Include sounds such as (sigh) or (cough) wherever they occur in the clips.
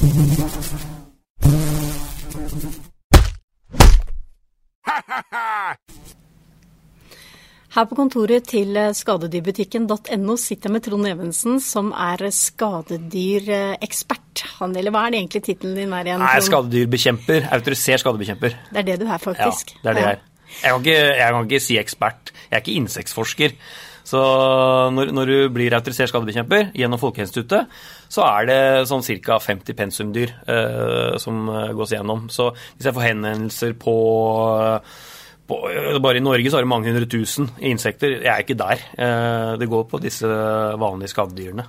Her på kontoret til skadedyrbutikken.no sitter jeg med Trond Evensen, som er skadedyrekspert. Han, eller hva er det egentlig tittelen din er igjen? Nei, Trond? skadedyrbekjemper. Autorisert skadebekjemper. Det er det du er, faktisk. Ja, det er det jeg er. Jeg kan, ikke, jeg kan ikke si ekspert. Jeg er ikke insektforsker. Så når, når du blir autorisert skadebekjemper gjennom Folkehelseinstituttet, så er det sånn ca. 50 pensumdyr eh, som eh, gås gjennom. Så hvis jeg får henvendelser på, på Bare i Norge så er det mange hundre tusen insekter. Jeg er ikke der. Eh, det går på disse vanlige skadedyrene.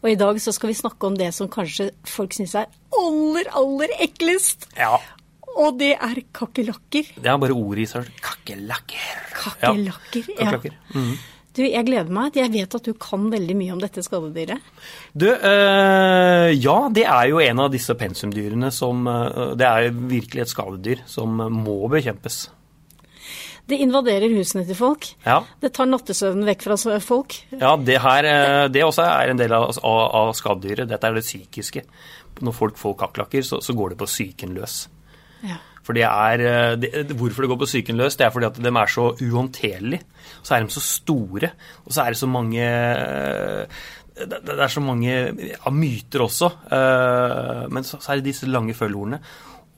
Og i dag så skal vi snakke om det som kanskje folk syns er aller, aller eklest. Ja, Og det er kakerlakker. det er bare ordet i seg. Kakerlakker. Kakerlakker. Ja, kakerlakker. Mhm. Du, jeg gleder meg. Jeg vet at du kan veldig mye om dette skadedyret. Du, øh, ja, det er jo en av disse pensumdyrene som øh, Det er virkelig et skadedyr som må bekjempes. Det invaderer husene til folk. Ja, Det tar nattesøvnen vekk fra folk. ja det her øh, Det også er en del av, av, av skadedyret. Dette er det psykiske. Når folk får kakerlakker, så, så går det på psyken løs. Ja. For det er, øh, det, hvorfor det går på psyken løs, det er fordi at de er så uhåndterlige. Så er de så store, og så er det så mange øh, det er så mange ja, myter også. øh, Men så er det disse lange følgeordene.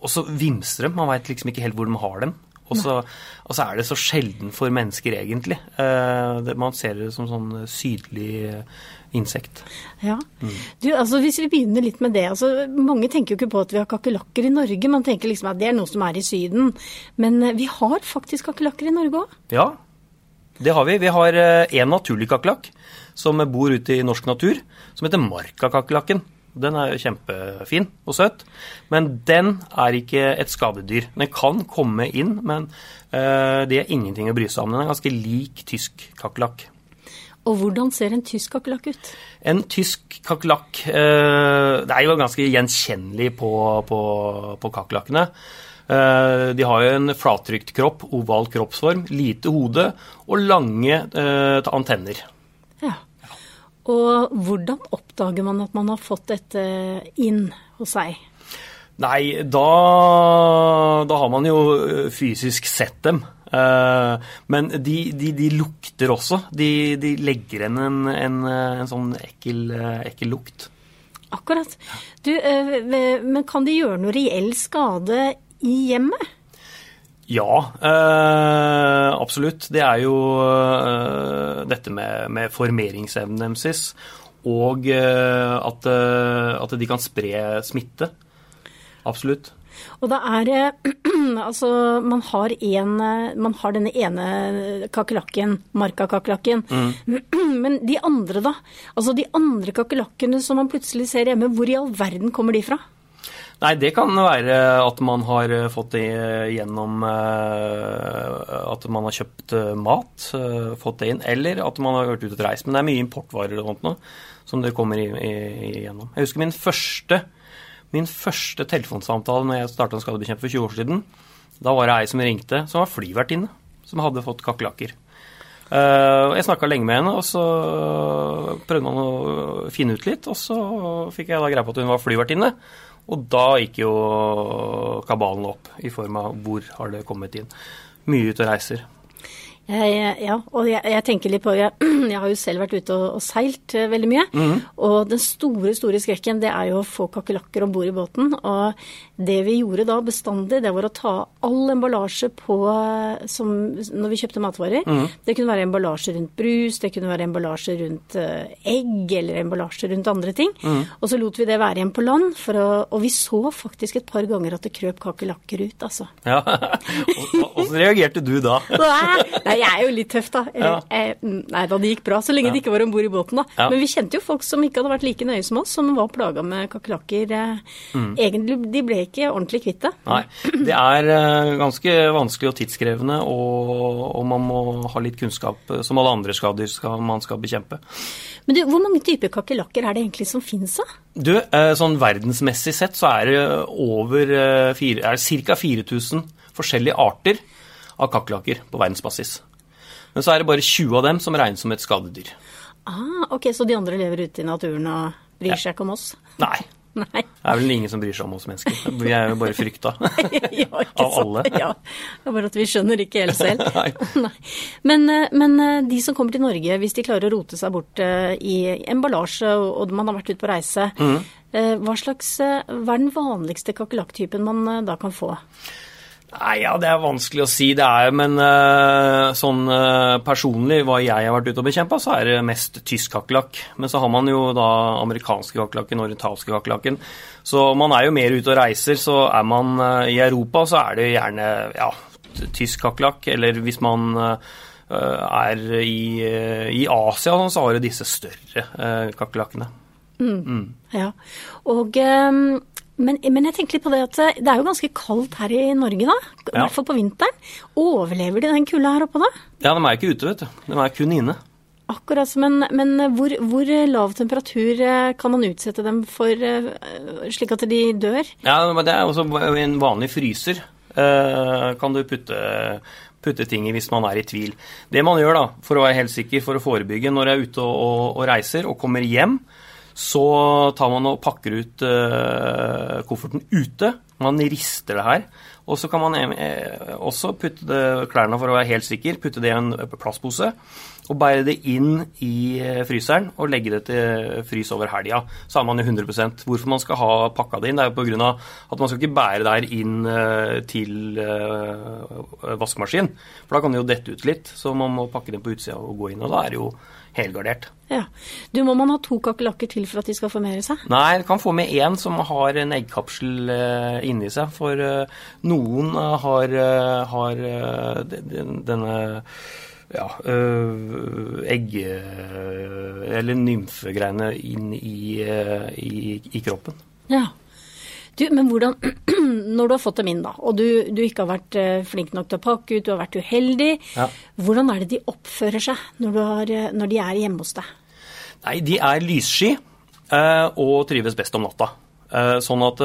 Og så vimser de. Man veit liksom ikke helt hvor de har dem. Og så, og så er det så sjelden for mennesker, egentlig. Eh, det, man ser det som sånn sydlig eh, insekt. Ja. Du, altså Hvis vi begynner litt med det. altså Mange tenker jo ikke på at vi har kakerlakker i Norge. Man tenker liksom at det er noe som er i Syden. Men eh, vi har faktisk kakerlakker i Norge òg. Ja, det har vi. Vi har én naturlig kakerlakk som bor ute i norsk natur, som heter markakakerlakken. Den er kjempefin og søt, men den er ikke et skadedyr. Den kan komme inn, men eh, det er ingenting å bry seg om. Den er ganske lik tysk kakerlakk. Og hvordan ser en tysk kakerlakk ut? En tysk kakerlakk eh, Det er jo ganske gjenkjennelig på, på, på kakerlakkene. Eh, de har jo en flattrykt kropp, oval kroppsform, lite hode og lange eh, antenner. Ja. Og hvordan oppdager man at man har fått dette inn hos seg? Nei, da, da har man jo fysisk sett dem. Eh, men de, de, de lukter også. De, de legger igjen en, en, en sånn ekkel, eh, ekkel lukt. Akkurat. Du, eh, men kan de gjøre noe reell skade i hjemmet? Ja, øh, absolutt. Det er jo øh, dette med, med formeringsevnen deres og øh, at, at de kan spre smitte. Absolutt. Og da er det (clears throat) Altså, man har, en, man har denne ene kakerlakken, markakakerlakken. (clears throat) Men de andre, da? Altså de andre kakerlakkene som man plutselig ser hjemme, hvor i all verden kommer de fra? Nei, det kan være at man har fått det gjennom eh, at man har kjøpt eh, mat, eh, fått det inn, eller at man har vært ute og reist. Men det er mye importvarer og sånt nå som det kommer igjennom. Jeg husker min første, min første telefonsamtale når jeg starta skadebekjemper for 20 år siden. Da var det ei som ringte, som var flyvertinne, som hadde fått kakerlakker. Uh, jeg snakka lenge med henne, og så prøvde man å finne ut litt. Og så fikk jeg da greie på at hun var flyvertinne. Og da gikk jo kabalen opp i form av hvor har det kommet inn. Mye ute og reiser. Jeg, ja, og jeg, jeg tenker litt på jeg, (clears throat) jeg har jo selv vært ute og, og seilt eh, veldig mye. Mhm. Og den store, store skrekken, det er jo å få kakerlakker om bord i båten. Og det vi gjorde da bestandig, det var å ta all emballasje på eh, som når vi kjøpte matvarer. Mhm. Det kunne være emballasje rundt brus, det kunne være emballasje rundt eh, egg eller emballasje rundt andre ting. Mhm. Og så lot vi det være igjen på land, for å, og vi så faktisk et par ganger at det krøp kakerlakker ut, altså. Ja. (laughs) Åssen reagerte du da? (laughs) Nei, jeg er jo litt tøff, da. Eller, eh, nei da, det gikk bra så lenge det ikke var om bord i båten, da. Ja. Men vi kjente jo folk som ikke hadde vært like nøye som oss, som var plaga med kakerlakker. Mm. Egentlig, de ble ikke ordentlig kvitt det. Nei, det er eh, ganske vanskelig og tidskrevende, og, og man må ha litt kunnskap, eh, som alle andre skader skal, man skal bekjempe. Men du, hvor mange typer kakerlakker er det egentlig som finnes, da? Du, eh, sånn verdensmessig sett så er det over eh, er ca. 4000 forskjellige arter av kakerlakker på verdensbasis. Men så er det bare 20 av dem som regnes som et skadedyr. Ah, ok, Så de andre lever ute i naturen og bryr seg ikke om oss? Nei. (laughs) Nei. Det er vel ingen som bryr seg om oss mennesker. Vi er jo bare frykta (laughs) ja, (laughs) av alle. Ja, det er bare at vi skjønner ikke helt selv. Nei. Men, eh, men eh, de som kommer til Norge, hvis de klarer å rote seg bort eh, i emballasje og man har vært ute på reise, Mm. hva, slags, hva er den vanligste kakerlakktypen man da kan få? Nei, ja, Det er vanskelig å si, det er men uh, sånn uh, personlig, hva jeg har vært ute og bekjempa, så er det mest tysk kakerlakk. Men så har man jo da amerikanske kakerlakken, orientalske kakerlakken. Så man er jo mer ute og reiser, så er man uh, i Europa, så er det gjerne ja, tysk kakerlakk. Eller hvis man er i, i Asia, så har du disse større kakerlakkene. Ja, og, eh, men, men jeg tenker litt på det at eh, det er jo ganske kaldt her i Norge da, i Ja. hvert fall på vinteren. Overlever de den kulda her oppe da? Ja, de er ikke ute, vet du. De er kun inne. Akkurat, men, men hvor, hvor lav temperatur eh, kan man utsette dem for eh, slik at de dør? Ja, men det er også en vanlig fryser. eh, kan du putte, putte ting i hvis man er i tvil. Det man gjør da, for å være helt sikker, for å forebygge når jeg er ute og, og, og reiser og kommer hjem, så tar man og pakker ut uh, kofferten ute. Man rister det her. Og så kan man eh, også putte det, klærne for å være helt sikker, putte det i en plastpose. Og bære det inn i eh, fryseren og legge det til frys over helga. Så er man jo 100% Hvorfor man skal ha pakka det inn, det er jo pga. at man skal ikke bære det her inn eh, til eh, vaskemaskin. For da kan det jo dette ut litt. Så man må pakke det på utsida og gå inn. Og da er det jo helgardert. Ja. Du, må man ha to kakerlakker til for at de skal formere seg? Nei, du kan få med én som har en eggkapsel eh, inni seg. For eh, noen eh, har, har denne ja, øh, egg... Eller nymfegreiene inn i, i, i kroppen. Ja. Du, men hvordan, (clears throat) når du har fått dem inn da, og du, du ikke har vært eh, flink nok til å pakke ut, du har vært uheldig, Ja. hvordan er det de oppfører seg når, du har, eh, når de er hjemme hos deg? Nei, de er lyssky eh, og trives best om natta. Sånn at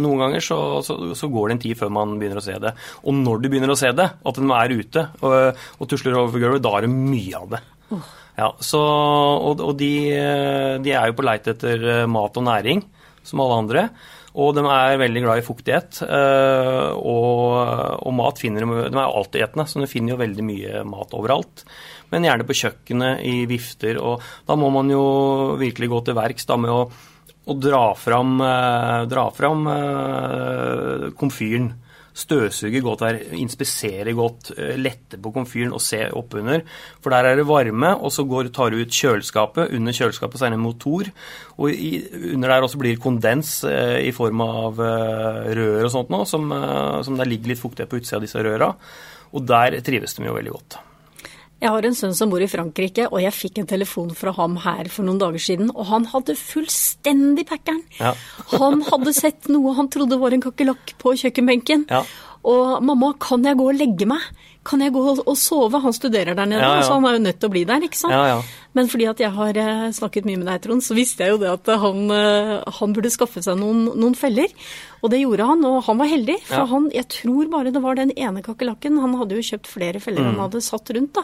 noen ganger så, så, så går det en tid før man begynner å se det. Og når du begynner å se det, at de er ute og, og tusler over gulvet, da er det mye av det. Ja, så, og og de, de er jo på leit etter mat og næring, som alle andre. Og de er veldig glad i fuktighet. eh, Og, og mat finner de De er altetende, så de finner jo veldig mye mat overalt. Men gjerne på kjøkkenet, i vifter. Og da må man jo virkelig gå til verks da med å, å dra fram, eh, dra fram eh, komfyren. Støvsuge godt her, inspisere godt, eh, lette på komfyren og se oppunder. For der er det varme, og så går, tar du ut kjøleskapet. Under kjøleskapet så er det en motor. Og i, under der også blir det kondens eh, i form av eh, rør og sånt nå, som, eh, som der ligger litt fuktighet på utsida av disse røra. Og der trives de jo veldig godt. Jeg har en sønn som bor i Frankrike, og jeg fikk en telefon fra ham her for noen dager siden, og han hadde fullstendig packeren. Ja. (laughs) Han hadde sett noe han trodde var en kakerlakk på kjøkkenbenken. Ja. Og 'mamma, kan jeg gå og legge meg? Kan jeg gå og sove?' Han studerer der nede, Ja, ja. så han er jo nødt til å bli der, ikke sant? Men fordi at jeg har eh, snakket mye med deg, Trond, så visste jeg jo det at han, eh, han burde skaffe seg noen, noen feller. Og det gjorde han, og han var heldig. For Ja. han, jeg tror bare det var den ene kakerlakken. Han hadde jo kjøpt flere feller Mm. han hadde satt rundt, da.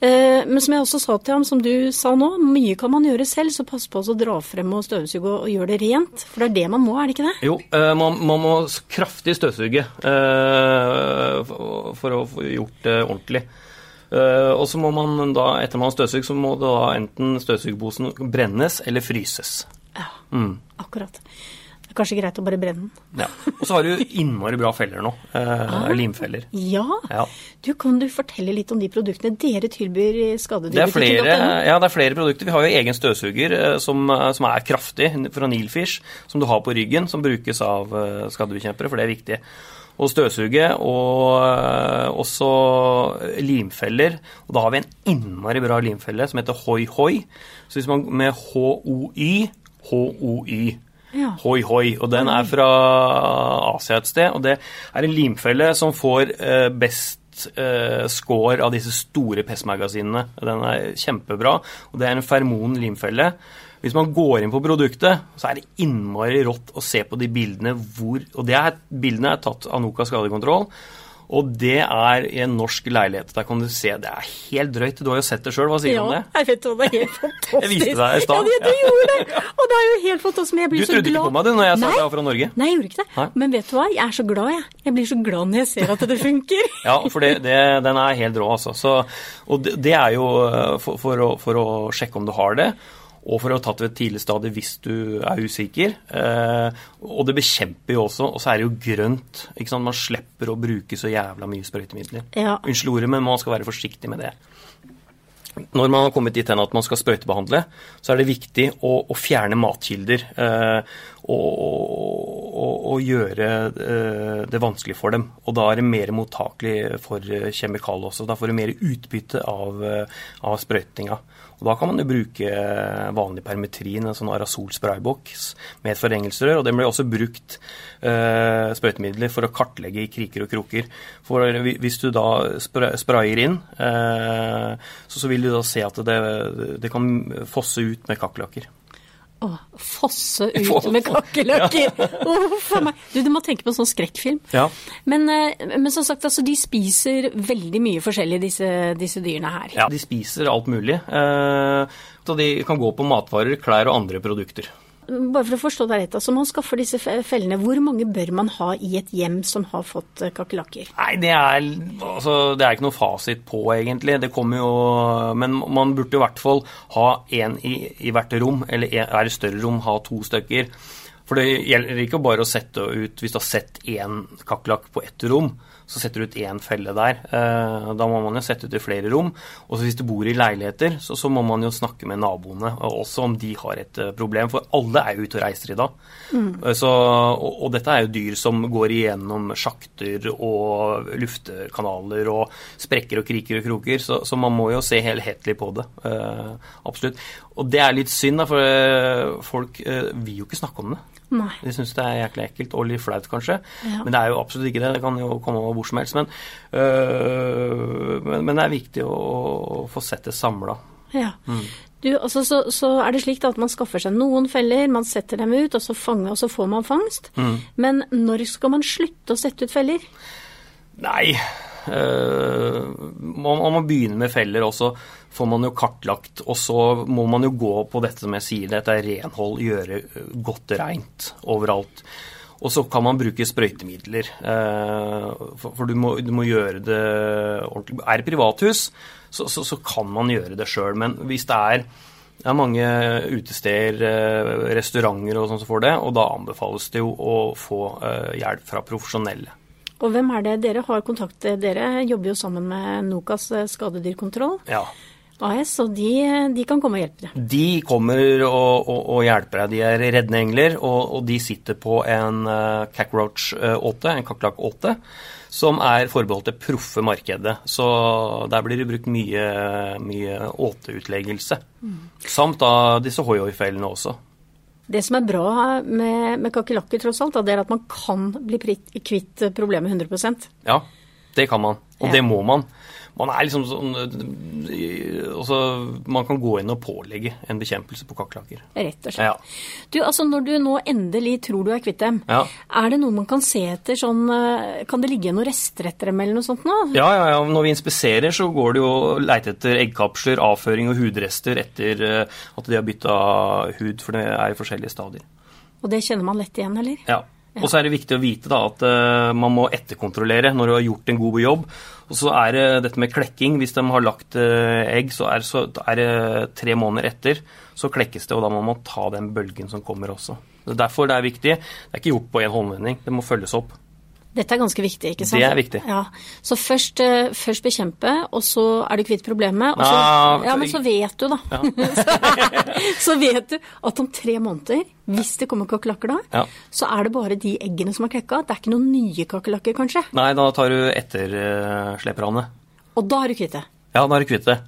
Eh, men som jeg også sa til ham, som du sa nå, mye kan man gjøre selv, så pass på å dra frem og støvsuge og, og gjøre det rent. For det er det man må, er det ikke det? Jo, eh, man, man må kraftig støvsuge eh, for, for å få gjort det ordentlig. Eh, og så må man da, etter man har støvsugd, så må da enten støvsugerposen brennes eller fryses. Ja, Mm. akkurat. Det er kanskje greit å bare brenne den. Ja. Og så har du innmari bra feller nå. Eh, limfeller. Ja. Ja. Du, kan du fortelle litt om de produktene dere tilbyr i Det ja, det er flere produkter. Vi har jo egen støvsuger eh, som, eh, som er kraftig, fra Nilfish, som du har på ryggen, som brukes av eh, skadedyrkjempere, for det er viktig. Og støvsuge, og eh, også limfeller. Og da har vi en innmari bra limfelle som heter Hoi Hoi. Så hvis man med H-O-Y, H-O-Y. Ja. Hoi Hoi, og den er fra Asia et sted. Og det er en limfelle som får eh, best eh, score av disse store PES-magasinene. Den er kjempebra, og det er en fermon limfelle. Hvis man går inn på produktet, så er det innmari rått å se på de bildene hvor Og det er, bildene er tatt av Noka skadekontroll. Og det er i en norsk leilighet. Der kan du se Det er helt drøyt. Du har jo sett det sjøl. Hva sier du Ja, om det? jeg vet hva, det er helt fantastisk. Jeg viste deg i stad. Ja, du gjorde det! Og det er jo helt fantastisk. Men jeg Du blir så trodde ikke på meg du når jeg sa det jeg var fra Norge? Nei, jeg gjorde ikke det. Nei. Men vet du hva? Jeg er så glad, jeg. Jeg blir så glad når jeg ser at det funker. (laughs) Ja, for det, det, den er helt rå, altså. Så, og det, det er jo eh, for, for, å, for å sjekke om du har det, og for å ha tatt til et tidlig stadie hvis du er usikker. Eh, og det bekjemper jo også, og så er det jo grønt. ikke sant? Man slipper å bruke så jævla mye sprøytemidler. Ja. Unnskyld ordet, men man skal være forsiktig med det. Når man har kommet dit hen at man skal sprøytebehandle, så er det viktig å, å fjerne matkilder eh, og, og, og gjøre eh, det vanskelig for dem. Og da er det mer mottakelig for eh, kjemikalier også. Da får du mer utbytte av, eh, av sprøytinga. Og da kan man jo bruke eh, vanlig permetrin, en sånn Arasol sprayboks med et forengelsesrør. Og den blir også brukt eh, sprøytemidler for å kartlegge i kriker og kroker. For hvis du da sprayer inn, eh, så, så vil du da se at det, det kan fosse ut med kakerlakker. Å, fosse ut med kakerlakker! Uff a (laughs) meg. Du, du må tenke på en sånn skrekkfilm. Ja. Men, eh, men som sagt, altså, de spiser veldig mye forskjellig, disse, disse dyrene her. Ja, de spiser alt mulig. Eh, så de kan gå på matvarer, klær og andre produkter. Bare for å forstå det rett, altså man skaffer disse fellene. Hvor mange bør man ha i et hjem som har fått eh, kakerlakker? Nei, det er, altså, det er ikke noe fasit på, egentlig. Det jo Men man burde i hvert fall ha én i, i hvert rom, eller er det større rom, ha to stykker. For det gjelder ikke bare å sette ut Hvis du har sett én kakerlakk på ett rom, så setter du ut én felle der. Eh, Da må man jo sette ut i flere rom. Og hvis du bor i leiligheter, så, så må man jo snakke med naboene, også om de har et eh, problem. For alle er jo ute og reiser i dag. Mm. Så, og, og dette er jo dyr som går igjennom sjakter og luftekanaler og sprekker og kriker og kroker, så, så man må jo se helhetlig på det. eh, absolutt. Og det er litt synd, da, for eh, folk eh, vil jo ikke snakke om det. Nei. De syns det er jæklig ekkelt og litt flaut, kanskje. Ja. Men det er jo absolutt ikke det. Det kan jo komme hvor som helst. Men, øh, men, men det er viktig å, å få sett det samla. Ja. Du, altså, så, så er det slik at man skaffer seg noen feller, man setter dem ut, og så, fanger, og så får man fangst. Men når skal man slutte å sette ut feller? Nei øh, man, må begynne med feller, og så får man jo kartlagt. Og så må man jo gå på dette som jeg sier, dette er renhold, gjøre øh, godt reint overalt. Og så kan man bruke sprøytemidler, eh, for, du, må, du må gjøre det ordentlig. Er det privathus, så, så, så kan man gjøre det sjøl. Men hvis det er det er mange utesteder, eh, restauranter og sånn som får det, og da anbefales det jo å få eh, hjelp fra profesjonelle. Og hvem er det dere har kontakt Dere jobber jo sammen med Nokas eh, skadedyrkontroll Ja. AS, og de, de kan komme og hjelpe deg. De kommer og, og, og hjelper deg. De er reddende engler, og, og de sitter på en uh, cockroach-åte, en kakerlakk-åte, som er forbeholdt det proffe markedet. Så der blir det brukt mye, mye åteutleggelse. Samt da disse hoi-hoi-fellene også. Det som er bra med, med kakerlakker, tross alt, det er at man kan bli kvitt problemet 100% Ja, det kan man, og Ja. det må man. Man er liksom sånn øh, altså, Man kan gå inn og pålegge en bekjempelse på kakerlakker. Rett og slett. Ja. Du, altså Når du nå endelig tror du er kvitt dem, Ja. er det noe man kan se etter? sånn, eh, Kan det ligge noen rester etter dem eller noe sånt nå? Ja, ja, ja. Når vi inspiserer, så går det jo å leite etter eggkapsler, avføring og hudrester etter eh, at de har bytta hud, for det er i forskjellige stadier. Og det kjenner man lett igjen, eller? Ja. Og så er det viktig å vite da, at eh, man må etterkontrollere når du har gjort en god jobb. Og så er det dette med klekking. Hvis de har lagt eh, egg, så er, så er det tre måneder etter, så klekkes det. Og da må man ta den bølgen som kommer også. Det er derfor det er viktig. Det er ikke gjort på en håndvending. Det må følges opp. Dette er ganske viktig, ikke sant? Det er viktig. Ja. Så først, eh, først bekjempe, og så er du kvitt problemet. Og så, Ja, ja, men så vet du, da. (laughs) så vet du at om tre måneder, hvis det kommer kakerlakker da, Ja. så er det bare de eggene som er klekka. Det er ikke noen nye kakerlakker, kanskje. Nei, da tar du ettersleperne. Og da er du kvitt det. Ja, da er du kvitt det.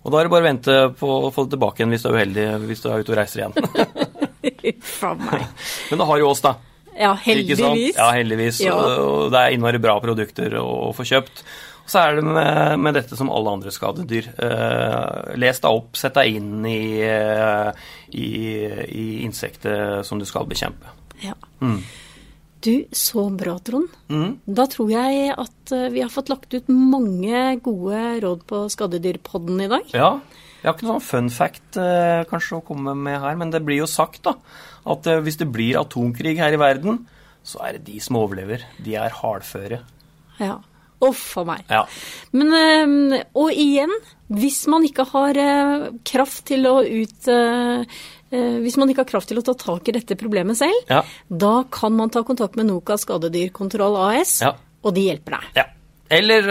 Og da er det bare å vente på å få det tilbake igjen hvis du er uheldig hvis du er ute og reiser igjen. (laughs) Faen meg. (laughs) Men da har jo oss, da. Ja, heldigvis. Ja, heldigvis. Ja. Og, det er innmari bra produkter å få kjøpt. Og så er det med, med dette som alle andre skadedyr. Eh, les deg opp, sett deg inn i, eh, i, i insektet som du skal bekjempe. Ja. Mm. Du, så bra, Trond. Mm. Da tror jeg at eh, vi har fått lagt ut mange gode råd på Skadedyrpodden i dag. Ja. Jeg har ikke noen sånn fun fact eh, kanskje å komme med her, men det blir jo sagt da, at eh, hvis det blir atomkrig her i verden, så er det de som overlever. De er hardføre. Ja. Uff a meg. Ja. Men, eh, og igjen, hvis man ikke har eh, kraft til å ut eh, Hvis man ikke har kraft til å ta tak i dette problemet selv, Ja. da kan man ta kontakt med Noka Skadedyrkontroll AS, Ja. og de hjelper deg. Ja. Eller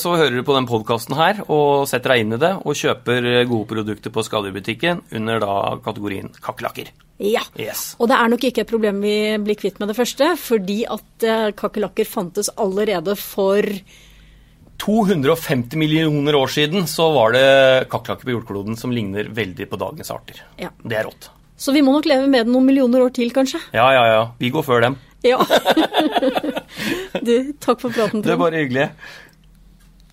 så hører du på den podkasten her og setter deg inn i det og kjøper gode produkter på Skadedyrbutikken under da kategorien kakerlakker. Ja. Yes. Og det er nok ikke et problem vi blir kvitt med det første, fordi at eh, kakerlakker fantes allerede for 250 millioner år siden så var det kakerlakker på jordkloden som ligner veldig på dagens arter. Ja. Det er rått. Så vi må nok leve med det noen millioner år til, kanskje. Ja, ja, ja. Vi går før dem. Ja. (laughs) du, takk for praten, Det er bare hyggelig.